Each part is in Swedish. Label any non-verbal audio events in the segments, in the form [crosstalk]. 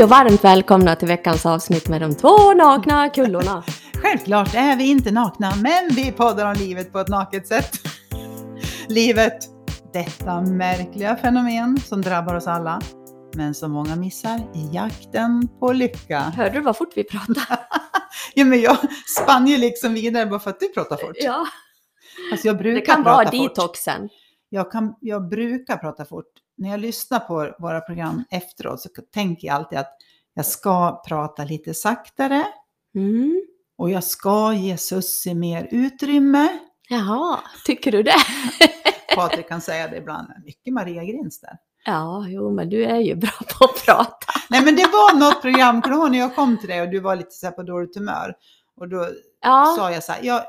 Hej och varmt välkomna till veckans avsnitt med de två nakna kullorna. [laughs] Självklart är vi inte nakna, men vi poddar om livet på ett naket sätt. [laughs] livet, detta märkliga fenomen som drabbar oss alla, men som många missar i jakten på lycka. Hörde du vad fort vi pratade? [laughs] ja, men jag spann ju liksom vidare bara för att du pratar fort. Ja, Alltså jag brukar det kan prata vara fort. detoxen. Jag, kan, jag brukar prata fort. När jag lyssnar på våra program efteråt så tänker jag alltid att jag ska prata lite saktare Mm. och jag ska ge Sussi mer utrymme. Jaha, tycker du det? [laughs] Patrik kan säga det ibland. Mycket Maria Grins där. Ja, jo, men du är ju bra på att prata. Nej men det var något program, kommer när jag kom till dig och du var lite så här på dåligt humör? Och då Ja, sa jag så här, jag,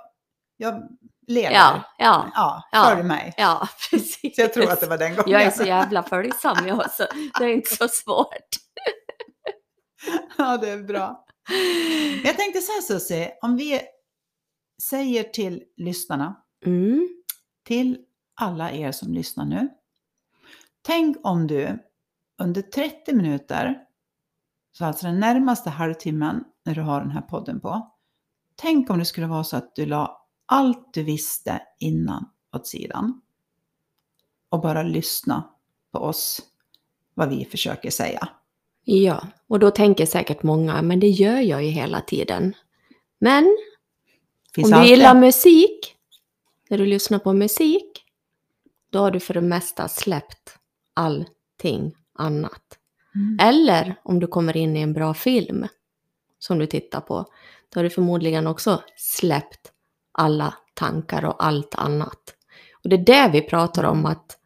jag lever. ja, ja, ja Ja. följ mig. ja, [laughs] precis. Så jag tror att det var den gången. Jag är så jävla följsam jag, så det är inte så svårt. Ja, det är bra. Jag tänkte så här Susie, om vi säger till lyssnarna, Mm. till alla er som lyssnar nu. Tänk om du under 30 minuter, så alltså den närmaste halvtimmen när du har den här podden på. Tänk om det skulle vara så att du la allt du visste innan åt sidan. Och bara lyssna på oss, vad vi försöker säga. Ja, och då tänker säkert många, men det gör jag ju hela tiden. Men Finns Om du gillar musik, när du lyssnar på musik, då har du för det mesta släppt allting annat. Mm. Eller om du kommer in i en bra film som du tittar på, då har du förmodligen också släppt alla tankar och allt annat. Och det är det vi pratar om att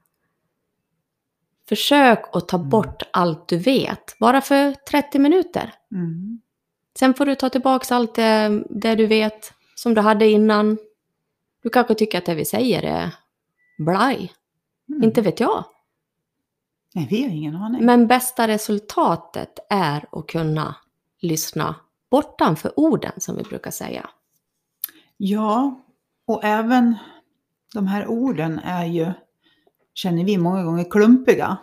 försök att ta Mm. bort allt du vet, bara för 30 minuter. Mm. Sen får du ta tillbaka allt det, det du vet som du hade innan. Du kanske tycker att det vi säger är blaj. Mm. Inte vet jag. Nej, vi har ingen aning. Men bästa resultatet är att kunna lyssna bortanför orden som vi brukar säga. Ja, och även de här orden är ju, känner vi många gånger, klumpiga.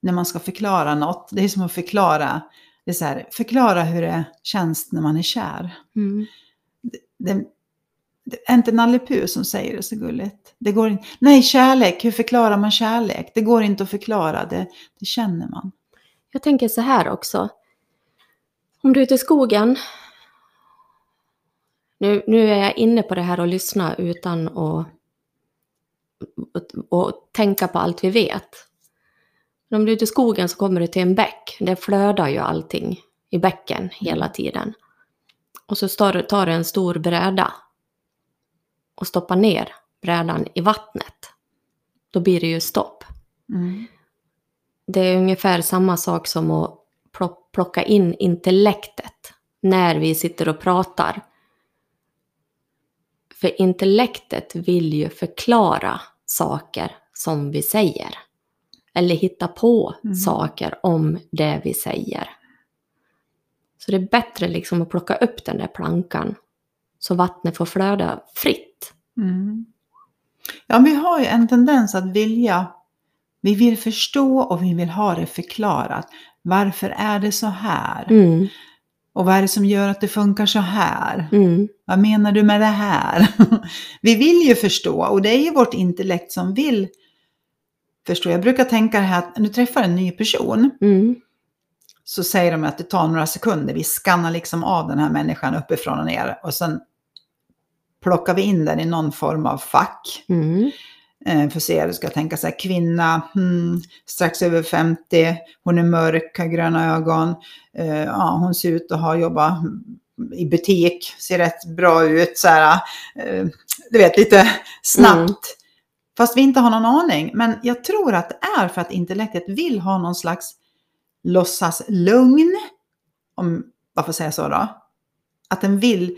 När man ska förklara något. Det är som att förklara, det är så här, förklara hur det känns när man är kär. Mm. Det, det är inte Nalle Puh som säger det så gulligt. Det går inte, nej, kärlek, hur förklarar man kärlek? Det går inte att förklara, det, det känner man. Jag tänker så här också. Om du är ute i skogen. Nu, nu är jag inne på det här att lyssna utan att och, och tänka på allt vi vet. Men om du är ute i skogen så kommer du till en bäck. Det flödar ju allting i bäcken hela tiden. Och så tar du, en stor bräda och stoppar ner brädan i vattnet. Då blir det ju stopp. Mm. Det är ungefär samma sak som att plo- plocka in intellektet när vi sitter och pratar. För intellektet vill ju förklara saker som vi säger. Eller hitta på Mm. saker om det vi säger. Så det är bättre liksom att plocka upp den där plankan så vattnet får flöda fritt. Mm. Ja, vi har ju en tendens att vilja, vi vill förstå och vi vill ha det förklarat. Varför är det så här? Mm, Och vad är det som gör att det funkar så här? mm, Vad menar du med det här? [laughs] vi vill ju förstå och det är ju vårt intellekt som vill förstå. Jag brukar tänka det här att när du träffar en ny person mm, så säger de att det tar några sekunder. Vi skannar liksom av den här människan uppifrån och ner och sen plockar vi in den i någon form av fack. mm, för att se, du ska tänka så här, kvinna, hmm, strax över 50, hon är mörk, har gröna ögon, eh, ja, hon ser ut att ha jobbat i butik, ser rätt bra ut, så här, eh, du vet, lite snabbt. Mm. Fast vi inte har någon aning. Men jag tror att det är för att intellektet vill ha någon slags låtsas lugn, om man får säga så då. Att den vill,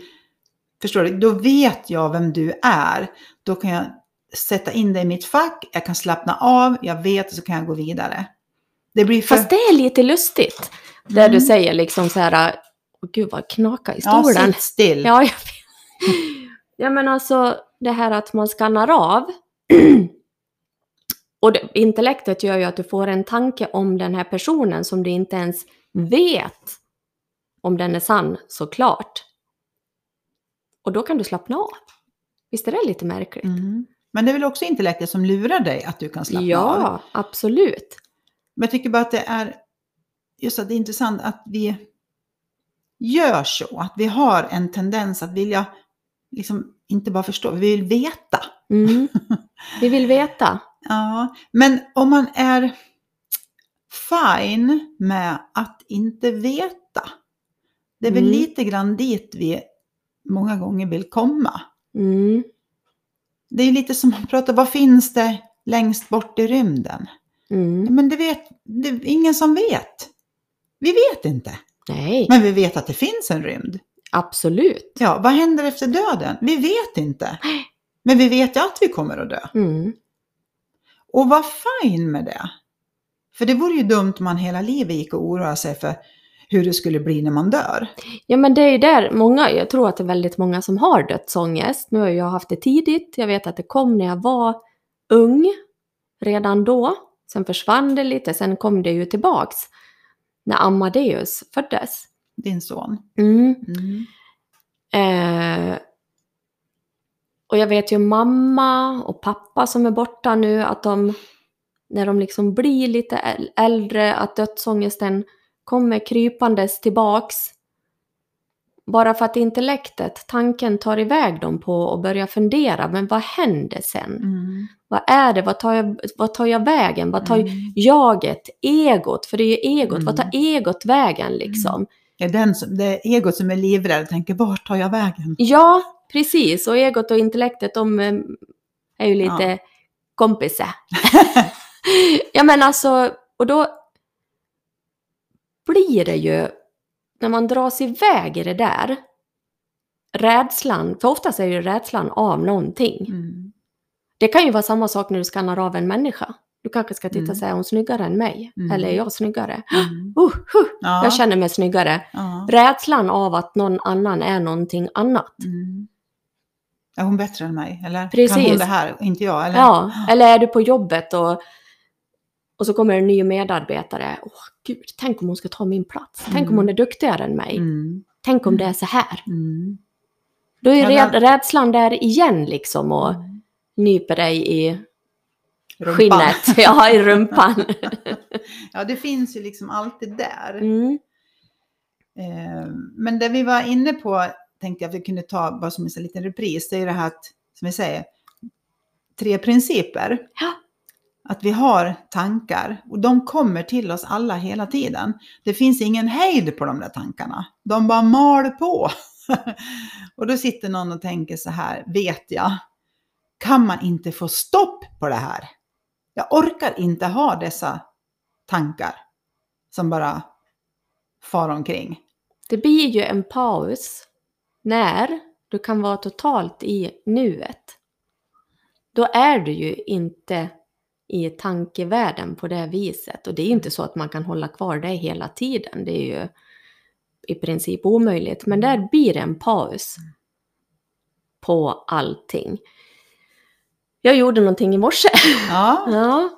förstår du, då vet jag vem du är. Då kan jag sätta in dig i mitt fack, jag kan slappna av, jag vet och så kan jag gå vidare. Det blir för... Fast det är lite lustigt. Där Mm. du säger liksom så här, åh gud vad knaka i ja, stolen. sitt still. Ja, jag ja, men alltså det här att man skannar av. [clears throat] Och det, intellektet gör ju att du får en tanke om den här personen som du inte ens vet om den är sann såklart. Och då kan du slappna av. Visst är det lite märkligt? Mm. Men det är väl också intellektet som lurar dig att du kan slappna av? ja, absolut. Men jag tycker bara att det är just att det är intressant att vi gör så. Att vi har en tendens att vilja, liksom inte bara förstå, vi vill veta. Mm. [laughs] Vi vill veta. Ja, men om man är fine med att inte veta. Det är väl Mm. lite grann dit vi många gånger vill komma. Mm. Det är lite som att prata, vad finns det längst bort i rymden? Mm. Men det vet det är ingen som vet. Vi vet inte. Nej, Men vi vet att det finns en rymd. absolut. Ja, vad händer efter döden? Vi vet inte. Men vi vet ju att vi kommer att dö. Mm. Och var fine med det. För det vore ju dumt om man hela livet gick och oroade sig för hur det skulle bli när man dör. Ja men det är ju där många, jag tror att det är väldigt många som har dödsångest. Nu har jag haft det tidigt, jag vet att det kom när jag var ung, redan då. Sen försvann det lite, sen kom det ju tillbaks när Amadeus föddes. Din son. Mm. Mm. Eh, och jag vet ju mamma och pappa som är borta nu, att de, när de liksom blir lite äl- äldre, att dödsångesten kommer krypandes tillbaks. Bara för att intellektet, tanken tar iväg dem på och börjar fundera, men vad händer sen? Mm. Vad är det? Vad tar jag, vad tar jag vägen? Vad tar Mm. jaget? Egot? För det är ju egot. Mm. Vad tar egot vägen liksom? Det är den som, det är egot som är livrädd och tänker, vart tar jag vägen? Ja, precis. Och egot och intellektet, de eh, är ju lite Ja. kompisar. [laughs] ja, men alltså, och då blir det ju, när man dras iväg i det där, rädslan, för oftast är ju rädslan av någonting. Mm. Det kan ju vara samma sak när du skannar av en människa. Du kanske ska titta Mm. och säga, är hon snyggare än mig? Mm. Eller är jag snyggare? Mm. [gasps] Uh, huh, Ja. Jag känner mig snyggare. Ja. Rädslan av att någon annan är någonting annat. Mm. Är hon bättre än mig? Eller kan Precis. hon det här inte jag? Eller? Ja, eller är du på jobbet och, och så kommer en ny medarbetare. Åh gud, tänk om hon ska ta min plats. Tänk om Mm. hon är duktigare än mig. Mm. Tänk om det är så här. Mm. Då är Ja, räd, rädslan där igen liksom och Mm. nyper dig i Rumpan. skinnet. [laughs] Ja, i rumpan. [laughs] ja, det finns ju liksom alltid där. Mm. Eh, Men det vi var inne på tänkte jag att vi kunde ta bara som en liten repris. Det är ju det här att, som vi säger, tre principer. Ja. Att vi har tankar och de kommer till oss alla hela tiden. Det finns ingen hejd på de där tankarna. De bara mal på. [laughs] och då sitter någon och tänker så här, vet jag, kan man inte få stopp på det här? Jag orkar inte ha dessa tankar som bara far omkring. Det blir ju en paus när du kan vara totalt i nuet. Då är du ju inte i tankevärlden på det viset. Och det är ju inte så att man kan hålla kvar det hela tiden. Det är ju i princip omöjligt. Men där blir det en paus på allting. Jag gjorde någonting i morse. Ja, [laughs] Ja,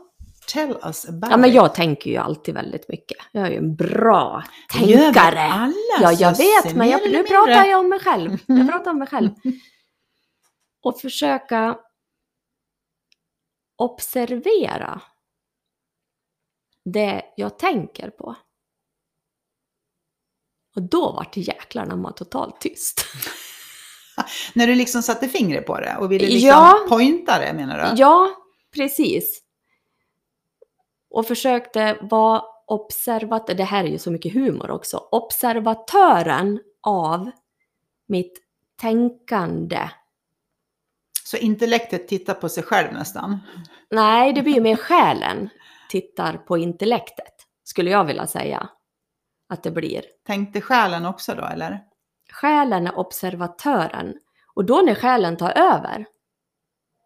tell us about ja men jag tänker ju alltid väldigt mycket. Jag är ju en bra Det gör tänkare. alla, Ja, jag vet, men jag, nu pratar jag om mig själv. Jag pratar om mig själv. [laughs] Och försöka observera det jag tänker på. Och då var det jäklar när man totalt tyst. [laughs] När du liksom satte fingret på det och ville liksom Ja. pointa det menar du? Ja, precis. Och försökte vara observatör, det här är ju så mycket humor också, observatören av mitt tänkande. Så intellektet tittar på sig själv nästan? Nej, det blir ju mer själen tittar på intellektet, skulle jag vilja säga att det blir. Tänkte själen också då eller? Själen är observatören. Och då när själen tar över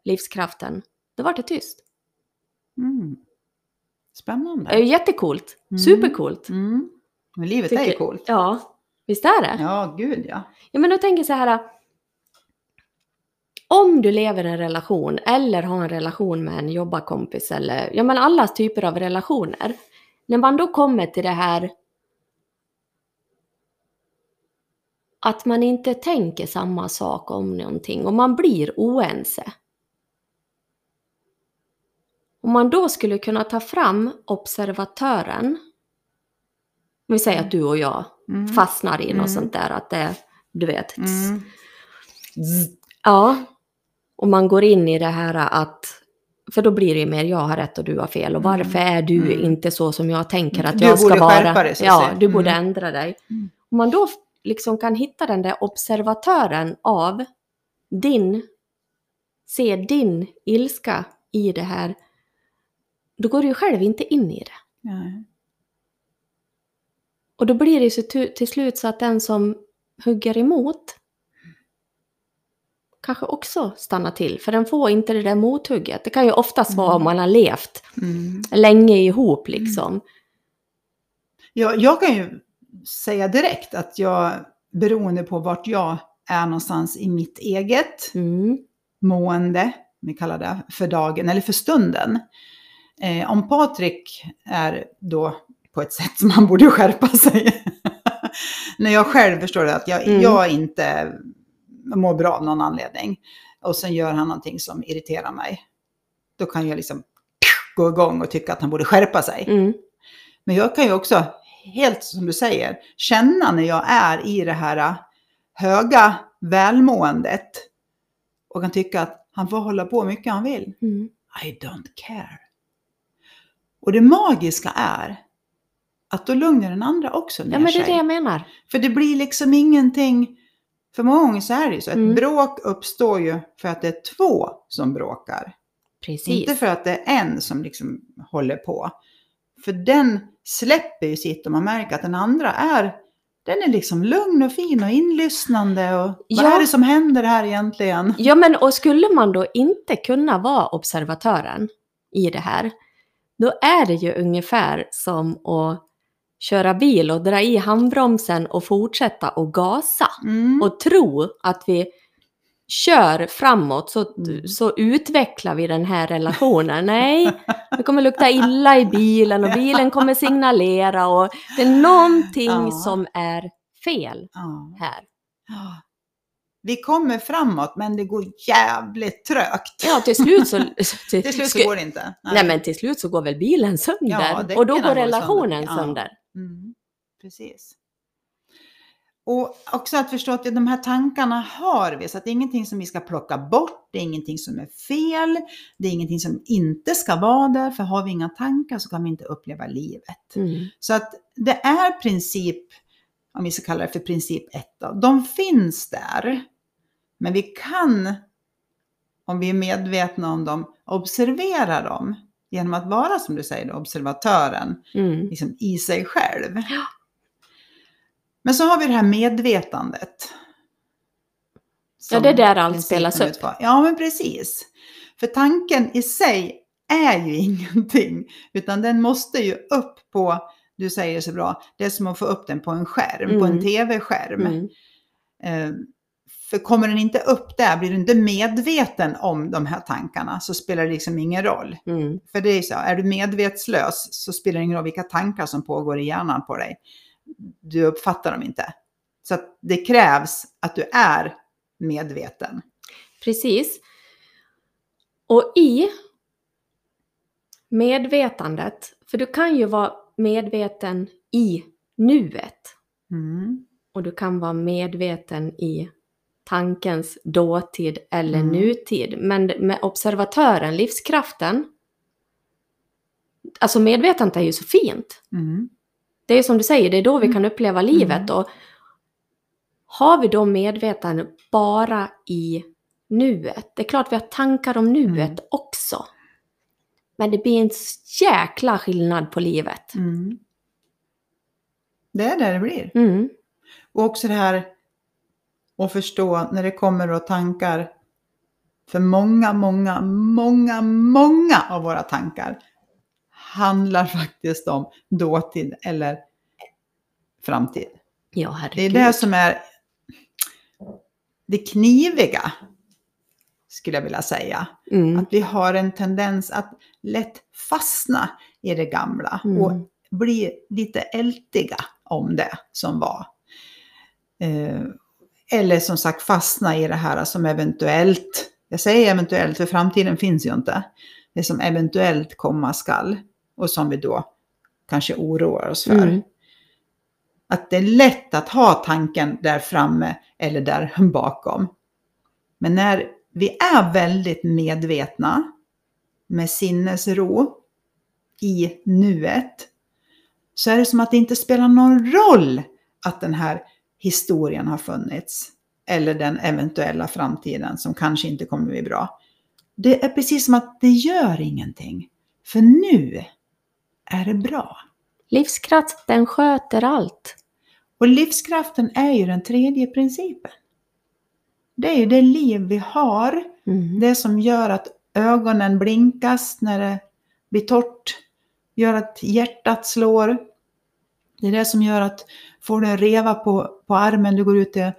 livskraften, då var det tyst. Mm. Spännande. Det är ju jättecoolt. Mm. Supercoolt. Mm. Men livet är ju Tycker- coolt. Ja, visst är det? Ja, gud ja. Ja, men då tänker jag så här. Om du lever i en relation eller har en relation med en jobbarkompis eller ja, men alla typer av relationer. När man då kommer till det här att man inte tänker samma sak om någonting och man blir oense. Om man då skulle kunna ta fram observatören, vi säger att du och jag Mm. fastnar i något Mm. sånt där, att det, du vet, Mm. ja, och man går in i det här att, för då blir det ju mer jag har rätt och du har fel, och Mm. varför är du Mm. inte så som jag tänker att Du jag ska borde vara? skärpa dig, så att ja, du borde Mm. ändra dig. Mm. Om man då liksom kan hitta den där observatören av din, se din ilska i det här, då går du ju själv inte in i det. Nej. Och då blir det ju till slut så att den som hugger emot kanske också stannar till, för den får inte det där mothugget. Det kan ju oftast vara om man har levt Mm. länge ihop liksom. Jag, jag kan ju säga direkt att jag, beroende på vart jag är någonstans i mitt eget Mm. mående, vi kallar det för dagen eller för stunden. Eh, om Patrik är då på ett sätt som han borde skärpa sig. [laughs] När jag själv förstår att jag, Mm. jag inte mår bra av någon anledning. Och sen gör han någonting som irriterar mig. Då kan jag liksom gå igång och tycka att han borde skärpa sig. Mm. Men jag kan ju också, helt som du säger, känna när jag är i det här äh, höga välmåendet och kan tycka att han får hålla på mycket han vill. Mm. I don't care. Och det magiska är att då lugnar den andra också ner Ja, men det är sig. det jag menar. För det blir liksom ingenting, för många gånger så är det ju så, ett Mm. bråk uppstår ju för att det är två som bråkar. Precis. Inte för att det är en som liksom håller på. För den släpper ju sitt och man märker att den andra är, den är liksom lugn och fin och inlyssnande och vad Ja. är det som händer här egentligen? Ja, men och skulle man då inte kunna vara observatören i det här, då är det ju ungefär som att köra bil och dra i handbromsen och fortsätta och gasa Mm. och tro att vi kör framåt så, Mm. så utvecklar vi den här relationen. Nej, det kommer lukta illa i bilen och bilen kommer signalera och det är någonting Ja. som är fel Ja. här. Ja. Vi kommer framåt men det går jävligt trögt. Ja, till slut så... [laughs] Till slut så går det inte. Nej. men till slut så går väl bilen sönder och då går relationen sönder. Sönder. Mm, precis. Och också att förstå att de här tankarna har vi, så att det är ingenting som vi ska plocka bort, det är ingenting som är fel, det är ingenting som inte ska vara där, för har vi inga tankar så kan vi inte uppleva livet. Mm. Så att det är princip, om vi ska kalla det för princip 1, då, de finns där, men vi kan, om vi är medvetna om dem, observera dem genom att vara, som du säger, observatören Mm. liksom i sig själv. Ja. Men så har vi det här medvetandet. Ja, det är där allt spelas upp. utgår. Ja, men precis. För tanken i sig är ju [laughs] ingenting, utan den måste ju upp på, du säger så bra, det är som att få upp den på en skärm, på en Mm. tv-skärm. Mm. För kommer den inte upp där, blir du inte medveten om de här tankarna, så spelar det liksom ingen roll. Mm. För det är så, är du medvetslös så spelar det ingen roll vilka tankar som pågår i hjärnan på dig. Du uppfattar dem inte. Så det krävs att du är medveten. Precis. Och i medvetandet, för du kan ju vara medveten i nuet Mm. och du kan vara medveten i tankens dåtid eller Mm. nutid. Men med observatören, livskraften, alltså medvetandet är ju så fint. Mm. Det är som du säger, det är då vi Mm. kan uppleva livet. Mm. Och har vi då medvetande bara i nuet? Det är klart vi har tankar om nuet Mm. också. Men det blir en jäkla skillnad på livet. Mm. Det är där det blir. Mm. Och också det här att förstå när det kommer då tankar. För många, många, många, många av våra tankar handlar faktiskt om dåtid eller framtid. Ja, Det är herregud. det som är det kniviga, skulle jag vilja säga. Mm. Att vi har en tendens att lätt fastna i det gamla Mm. och bli lite ältiga om det som var. Eh, Eller som sagt fastna i det här som eventuellt, jag säger eventuellt för framtiden finns ju inte, det som eventuellt komma skall och som vi då kanske oroar oss för. Mm. Att det är lätt att ha tanken där framme eller där [laughs] bakom. Men när vi är väldigt medvetna med sinnesro i nuet så är det som att det inte spelar någon roll att den här historien har funnits. Eller den eventuella framtiden som kanske inte kommer bli bra. Det är precis som att det gör ingenting. För nu är det bra. Livskraften sköter allt. Och livskraften är ju den tredje principen. Det är ju det liv vi har. Mm. Det som gör att ögonen blinkas när det blir torrt. Gör att hjärtat slår. Det är det som gör att får du en reva på, på armen, du går ut i,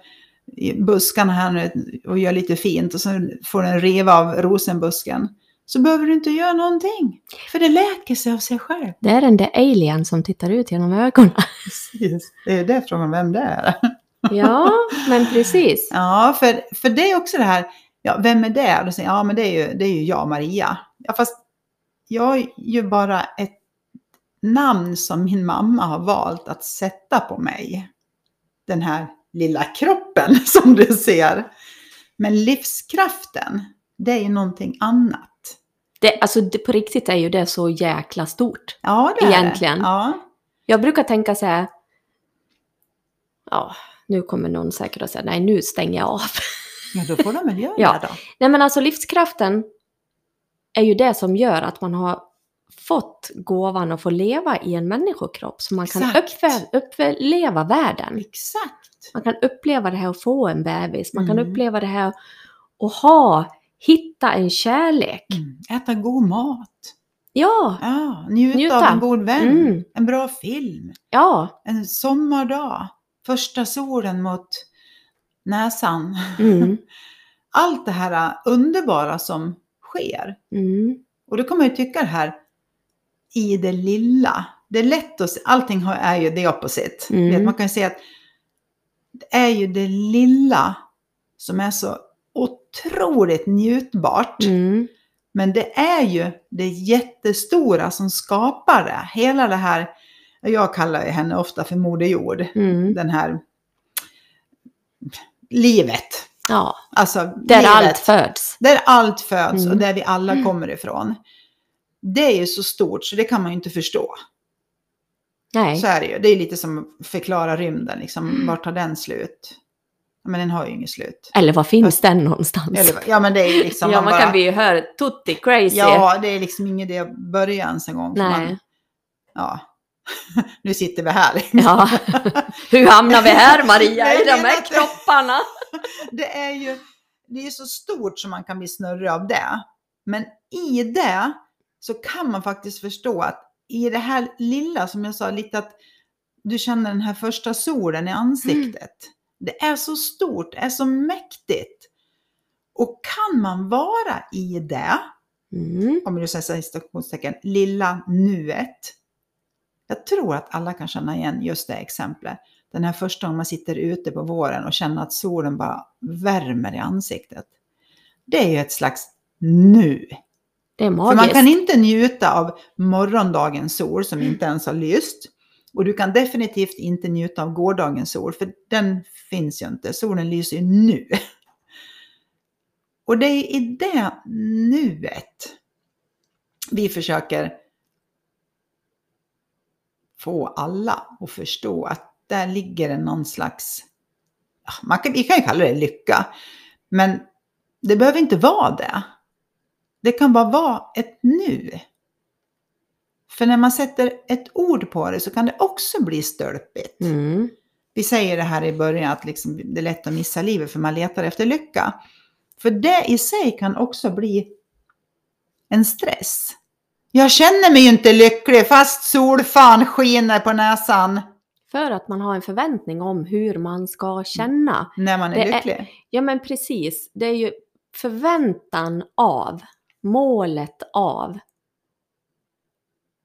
i buskarna här nu och gör lite fint och så får du en reva av rosenbusken. Så behöver du inte göra någonting. För det läker sig av sig själv. Det är den där alien som tittar ut genom ögonen. Precis. Det är det frågan vem det är. Ja, men precis. [laughs] Ja, för, för det är också det här, ja, vem är det? Och då säger jag, ja men det är ju, det är ju jag, Maria. Ja, fast jag är ju bara ett namn som min mamma har valt att sätta på mig. Den här lilla kroppen [laughs] som du ser. Men livskraften, det är ju någonting annat. Det, alltså, det, på riktigt är ju det så jäkla stort. Ja, det är Egentligen. det. Ja. Jag brukar tänka så här. Ja, nu kommer någon säkert att säga nej, nu stänger jag av. [laughs] ja, då får de väl göra Ja. det då. Nej, men alltså livskraften är ju det som gör att man har fått gåvan att få leva i en människokropp. Så man kan uppvä- uppleva världen. Exakt. Man kan uppleva det här att få en bebis. Man kan Mm. uppleva det här att ha, hitta en kärlek. Mm. Äta god mat. Ja, Ja, njuta, Njuta. av en god vän. Mm. En bra film. ja. En sommardag. Första solen mot näsan. Mm. [laughs] Allt det här underbara som sker. Mm. Och då kan man ju tycka det här i det lilla. Det är lätt att se, allting har- är ju det opposite. Mm. Vet, Man kan ju säga att det är ju det lilla som är så otroligt njutbart. Mm. Men det är ju det jättestora som skapar det. Hela det här, jag kallar ju henne ofta för Moder Jord. Mm. Den här livet. Ja, Alltså där livet. allt föds. Där allt föds Mm. och där vi alla kommer ifrån. Det är ju så stort så det kan man ju inte förstå. Nej. Så är det ju. Det är lite som att förklara rymden. Liksom, Mm. vart tar den slut? Men den har ju inget slut. Eller var finns den någonstans? Eller, ja men det är liksom... [laughs] ja, man bara, kan bli ju här tutti crazy. Ja, det är liksom ingen idé att börja ens en gång. Nej. Man, ja. [laughs] nu sitter vi här. Liksom. Ja. [laughs] Hur hamnar vi här Maria, Nej, i de här kropparna? Det är ju det är så stort som man kan bli snurrig av det. Men i det så kan man faktiskt förstå att i det här lilla, som jag sa, lite att du känner den här första solen i ansiktet. Det är så stort, det är så mäktigt. Och kan man vara i det, Mm. om du säger citationstecken, lilla nuet. Jag tror att alla kan känna igen just det exemplet. Den här första gången man sitter ute på våren och känner att solen bara värmer i ansiktet. Det är ju ett slags nu. Det är För magiskt. man kan inte njuta av morgondagens sol som inte ens har lyst. Och du kan definitivt inte njuta av gårdagens sol, för den finns ju inte. Solen lyser ju nu. [laughs] Och det är i det nuet vi försöker få alla att förstå att där ligger det någon slags, man kan, vi kan ju kalla det lycka, men det behöver inte vara det. Det kan bara vara ett nu. För när man sätter ett ord på det så kan det också bli stölpigt. Mm. Vi säger det här i början att liksom det är lätt att missa livet för man letar efter lycka. För det i sig kan också bli en stress. Jag känner mig ju inte lycklig fast solfan skiner på näsan För att man har en förväntning om hur man ska känna. när man är Det är- lycklig. Ja men precis, det är ju förväntan av, målet av,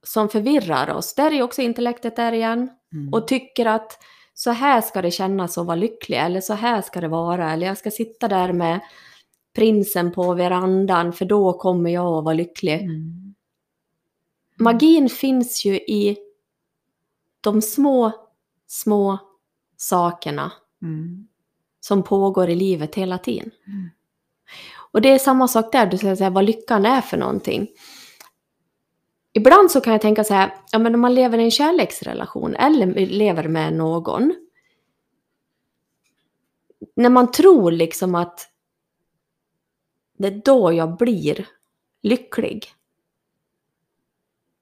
som förvirrar oss. Där är ju också intellektet där igen. Mm. Och tycker att så här ska det kännas att vara lycklig, eller så här ska det vara, eller jag ska sitta där med prinsen på verandan, för då kommer jag att vara lycklig. Mm. Magin finns ju i de små, små sakerna Mm. som pågår i livet hela tiden. Mm. Och det är samma sak där, du säger så här, vad lyckan är för någonting. Ibland så kan jag tänka så här, ja men om man lever i en kärleksrelation eller lever med någon. När man tror liksom att det är då jag blir lycklig.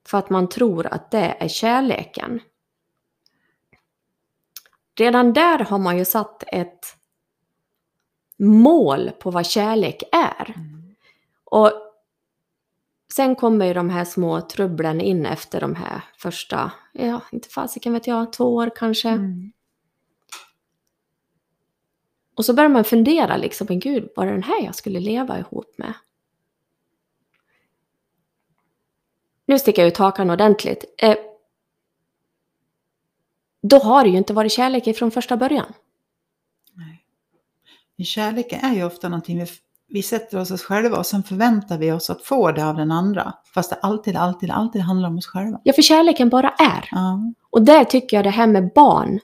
För att man tror att det är kärleken. Redan där har man ju satt ett mål på vad kärlek är. Mm. Och sen kommer ju de här små trubblen in efter de här första, ja, inte fasiken vet jag, två år kanske. Mm. Och så börjar man fundera liksom, men gud, var det den här jag skulle leva ihop med? Nu sticker jag ut hakan ordentligt. Eh, då har det ju inte varit kärlek från första början. Kärleken är ju ofta någonting vi, vi sätter oss oss själva och sen förväntar vi oss att få det av den andra. Fast det alltid, alltid, alltid handlar om oss själva. Ja, för kärleken bara är. Ja. Och där tycker jag det här med barn,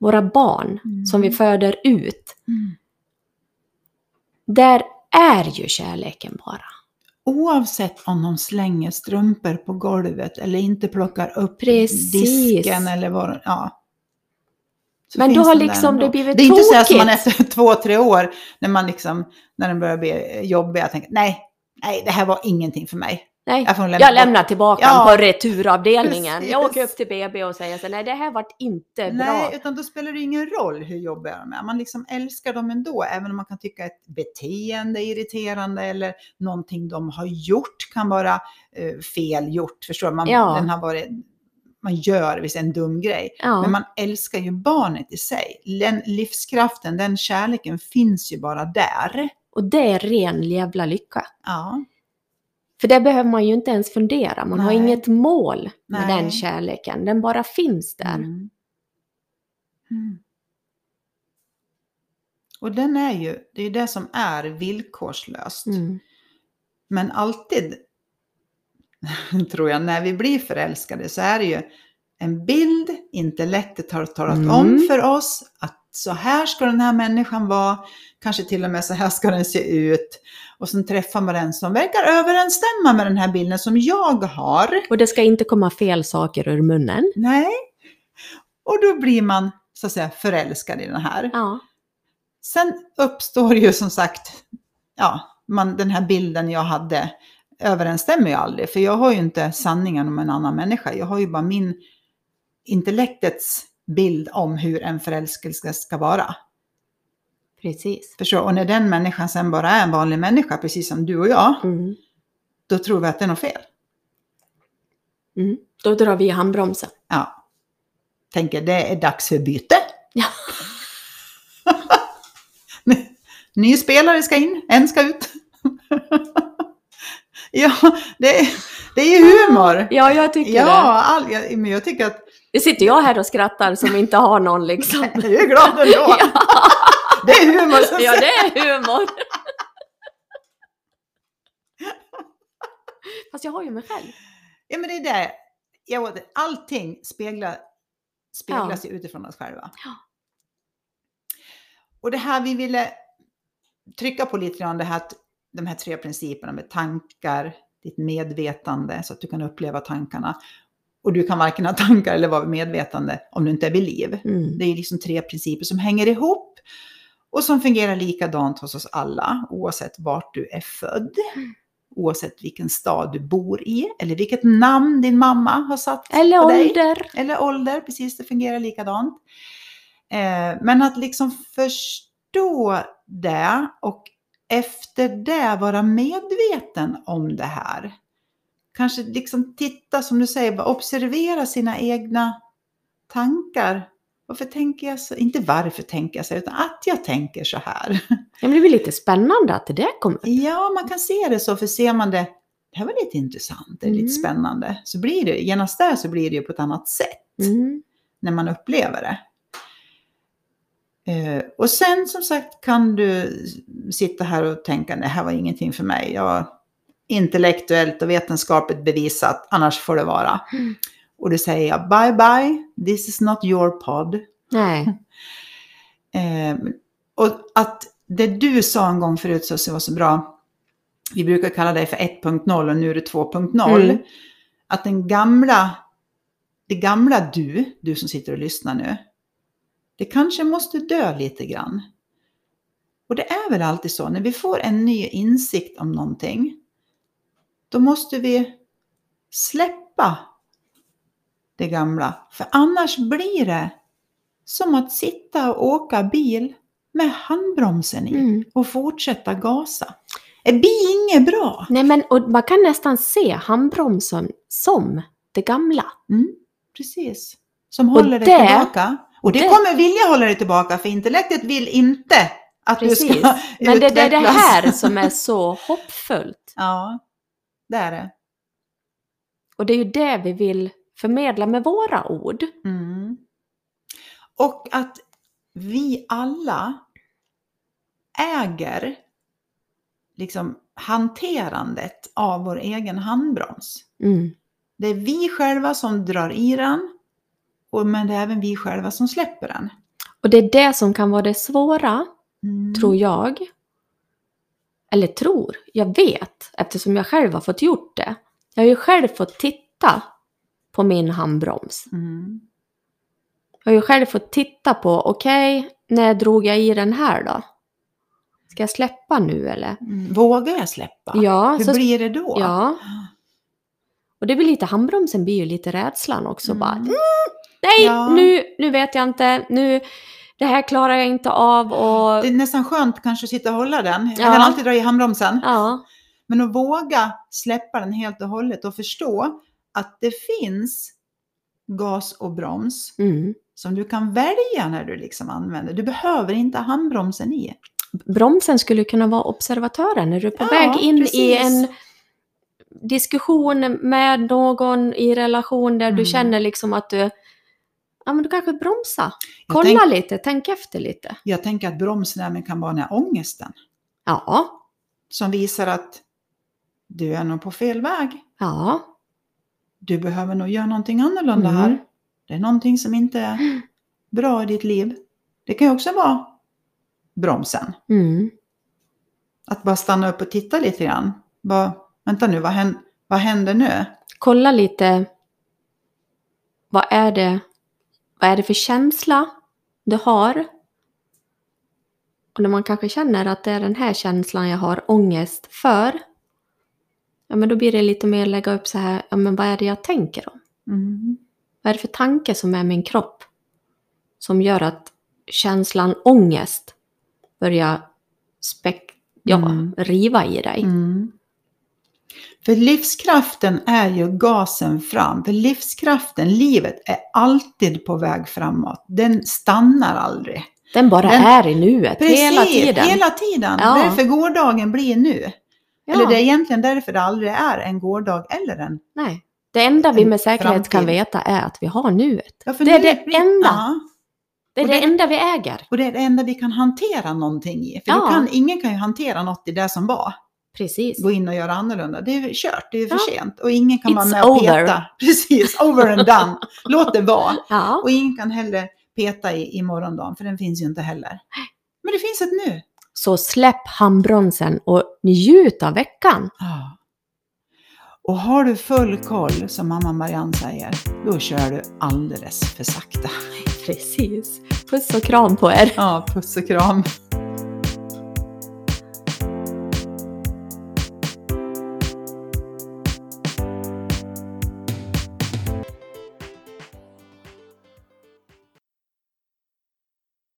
våra barn Mm. som vi föder ut, Mm. där är ju kärleken bara. Oavsett om de slänger strumpor på golvet eller inte plockar upp Precis. disken eller vad ja. Så Men då har liksom det blivit Det är inte så som man tokigt. efter [laughs] två, tre år, när man liksom, när den börjar bli jobbig, jag tänker nej, nej, det här var ingenting för mig. Nej, Jag lämna jag lämnar tillbaka Ja. på returavdelningen. Precis. Jag åker upp till BB och säger så nej det här vart inte bra. Nej, utan då spelar det ingen roll hur jobbiga de är. Man liksom älskar dem ändå, även om man kan tycka ett beteende är irriterande eller någonting de har gjort kan vara eh, fel gjort. Förstår? Man, Ja. den har varit, man gör visst en dum grej. Ja. Men man älskar ju barnet i sig. Den livskraften, den kärleken finns ju bara där. Och det är ren jävla lycka. Ja, För det behöver man ju inte ens fundera. Man har Nej. inget mål med Nej. den kärleken. Den bara finns där. Mm. Mm. Och den är ju, det är ju det som är villkorslöst. Mm. Men alltid, [laughs] tror jag, när vi blir förälskade så är det ju en bild, intellektet har talat Mm. om för oss att så här ska den här människan vara, kanske till och med så här ska den se ut. Och sen träffar man den som verkar överensstämma med den här bilden som jag har. Och det ska inte komma fel saker ur munnen. Nej. Och då blir man så att säga förälskad i den här. Ja. Sen uppstår ju som sagt, ja, man, den här bilden jag hade överensstämmer ju aldrig. För jag har ju inte sanningen om en annan människa. Jag har ju bara min intellektets bild om hur en förälskelse ska vara. Precis. Förstår? Och när den människan sen bara är en vanlig människa, precis som du och jag, Mm. då tror vi att det är något fel. Mm. Då drar vi i handbromsen. Ja. Tänker det är dags för byte. Ja. [laughs] Ny spelare ska in, en ska ut. [laughs] [laughs] ja, det är, det är ju humor. Ja, jag tycker Ja, det. all, jag, men jag tycker att Nu sitter jag här och skrattar som inte har någon liksom. du är glad ändå. [laughs] ja, Det är humor som ja, det är humor. [laughs] Fast jag har ju mig själv. Ja, men det är det. Ja, allting speglar, speglas ju utifrån oss själva. Ja. Och det här vi ville trycka på lite grann, det här, att de här tre principerna med tankar, ditt medvetande så att du kan uppleva tankarna. Och du kan varken ha tankar eller vara medvetande om du inte är vid liv. Mm. Det är liksom tre principer som hänger ihop och som fungerar likadant hos oss alla, oavsett vart du är född, oavsett vilken stad du bor i eller vilket namn din mamma har satt Eller på dig. ålder. Eller ålder, precis, det fungerar likadant. Eh, men att liksom förstå det och efter det vara medveten om det här. Kanske liksom titta, som du säger, observera sina egna tankar. Varför tänker jag så? Inte varför tänker jag så, utan att jag tänker så här. [laughs] Ja, men det blir lite spännande att det där kommer. Ja, man kan se det så, för ser man det, det här var lite intressant, det är Mm. lite spännande, så blir det, genast där så blir det ju på ett annat sätt Mm. när man upplever det. Eh, och sen som sagt kan du sitta här och tänka, det här var ingenting för mig. Jag intellektuellt och vetenskapligt bevisat, annars får det vara. Mm. Och då säger jag bye bye, this is not your pod. Nej. [laughs] Eh, och att det du sa en gång förut så var så bra, vi brukar kalla dig för 1.0 och nu är det 2.0. Mm. Att den gamla, det gamla du, du som sitter och lyssnar nu, det kanske måste dö lite grann. Och det är väl alltid så, när vi får en ny insikt om någonting, då måste vi släppa det gamla. För annars blir det som att sitta och åka bil med handbromsen i Mm. och fortsätta gasa. Det blir inget bra. Nej, men och man kan nästan se handbromsen som det gamla. Mm, precis. Som håller dig det- tillbaka. Och det, det- kommer vilja hålla dig tillbaka för intellektet vill inte att du Precis. ska Men det, det är det här som är så hoppfullt. [laughs] Ja, det är det. Och det är ju det vi vill förmedla med våra ord. Mm. Och att vi alla äger liksom hanterandet av vår egen handbroms. Mm. Det är vi själva som drar i den, och, men det är även vi själva som släpper den. Och det är det som kan vara det svåra, Mm. tror jag. Eller tror, jag vet eftersom jag själv har fått gjort det. Jag har ju själv fått titta på min handbroms. Mm. Jag har ju själv fått titta på, okej, när drog jag i den här då? Ska jag släppa nu eller? Mm. Vågar jag släppa? Ja, Hur så, blir det då? ja. Och det väl lite, handbromsen blir ju lite rädslan också Mm. bara. Mm, nej, Ja. nu, nu vet jag inte, nu, det här klarar jag inte av och... Det är nästan skönt kanske att sitta och hålla den. Jag Ja. kan alltid dra i handbromsen. Ja, Men att våga släppa den helt och hållet och förstå att det finns gas och broms mm. som du kan välja när du liksom använder. Du behöver inte ha handbromsen i. Bromsen skulle kunna vara observatören när du är på Ja, väg in i precis. en diskussion med någon i relation där Mm. du känner liksom att du, ja men du kanske bromsa. Jag, Kolla tänk, lite, tänk efter lite. jag tänker att bromsen kan vara den här ångesten Ja, som visar att du är nog på fel väg. ja, Du behöver nog göra någonting annorlunda Mm. här. Det är någonting som inte är bra i ditt liv. Det kan ju också vara bromsen. mm. Att bara stanna upp och titta lite grann. Bara, vänta nu, vad händer, vad händer nu? Kolla lite, vad är det, vad är det för känsla du har? Och när man kanske känner att det är den här känslan jag har ångest för, ja men då blir det lite mer lägga upp så här, ja men vad är det jag tänker om? Mm. Vad är det för tanke som är min kropp? Som gör att känslan ångest börjar spek- ja, Mm. riva i dig. Mm. För livskraften är ju gasen fram. För livskraften, livet, är alltid på väg framåt. Den stannar aldrig. Den bara Den- är i nuet hela tiden. Hela tiden. Ja. Därför gårdagen blir nu. Ja. Eller det är egentligen därför det aldrig är en gårdag eller en... Nej. Det enda vi med säkerhet kan framtid. veta är att vi har nuet. Ja, Det är det blir- enda. Ja, Det är det, det- enda vi äger. och det är det enda vi kan hantera någonting i. För kan, ingen kan ju hantera något i det som var. Precis. Gå in och göra annorlunda. Det är kört, det är för Ja. sent. Och ingen kan vara It's med och peta. over. [laughs] Precis, over and done. Låt det vara. Ja. Och ingen kan heller peta i, i morgondagen, för den finns ju inte heller. Men det finns ett nu. Så släpp handbromsen och njut av veckan. Ja. Och har du full koll, som mamma Marianne säger, då kör du alldeles för sakta. Precis. Puss och kram på er. Ja, puss och kram.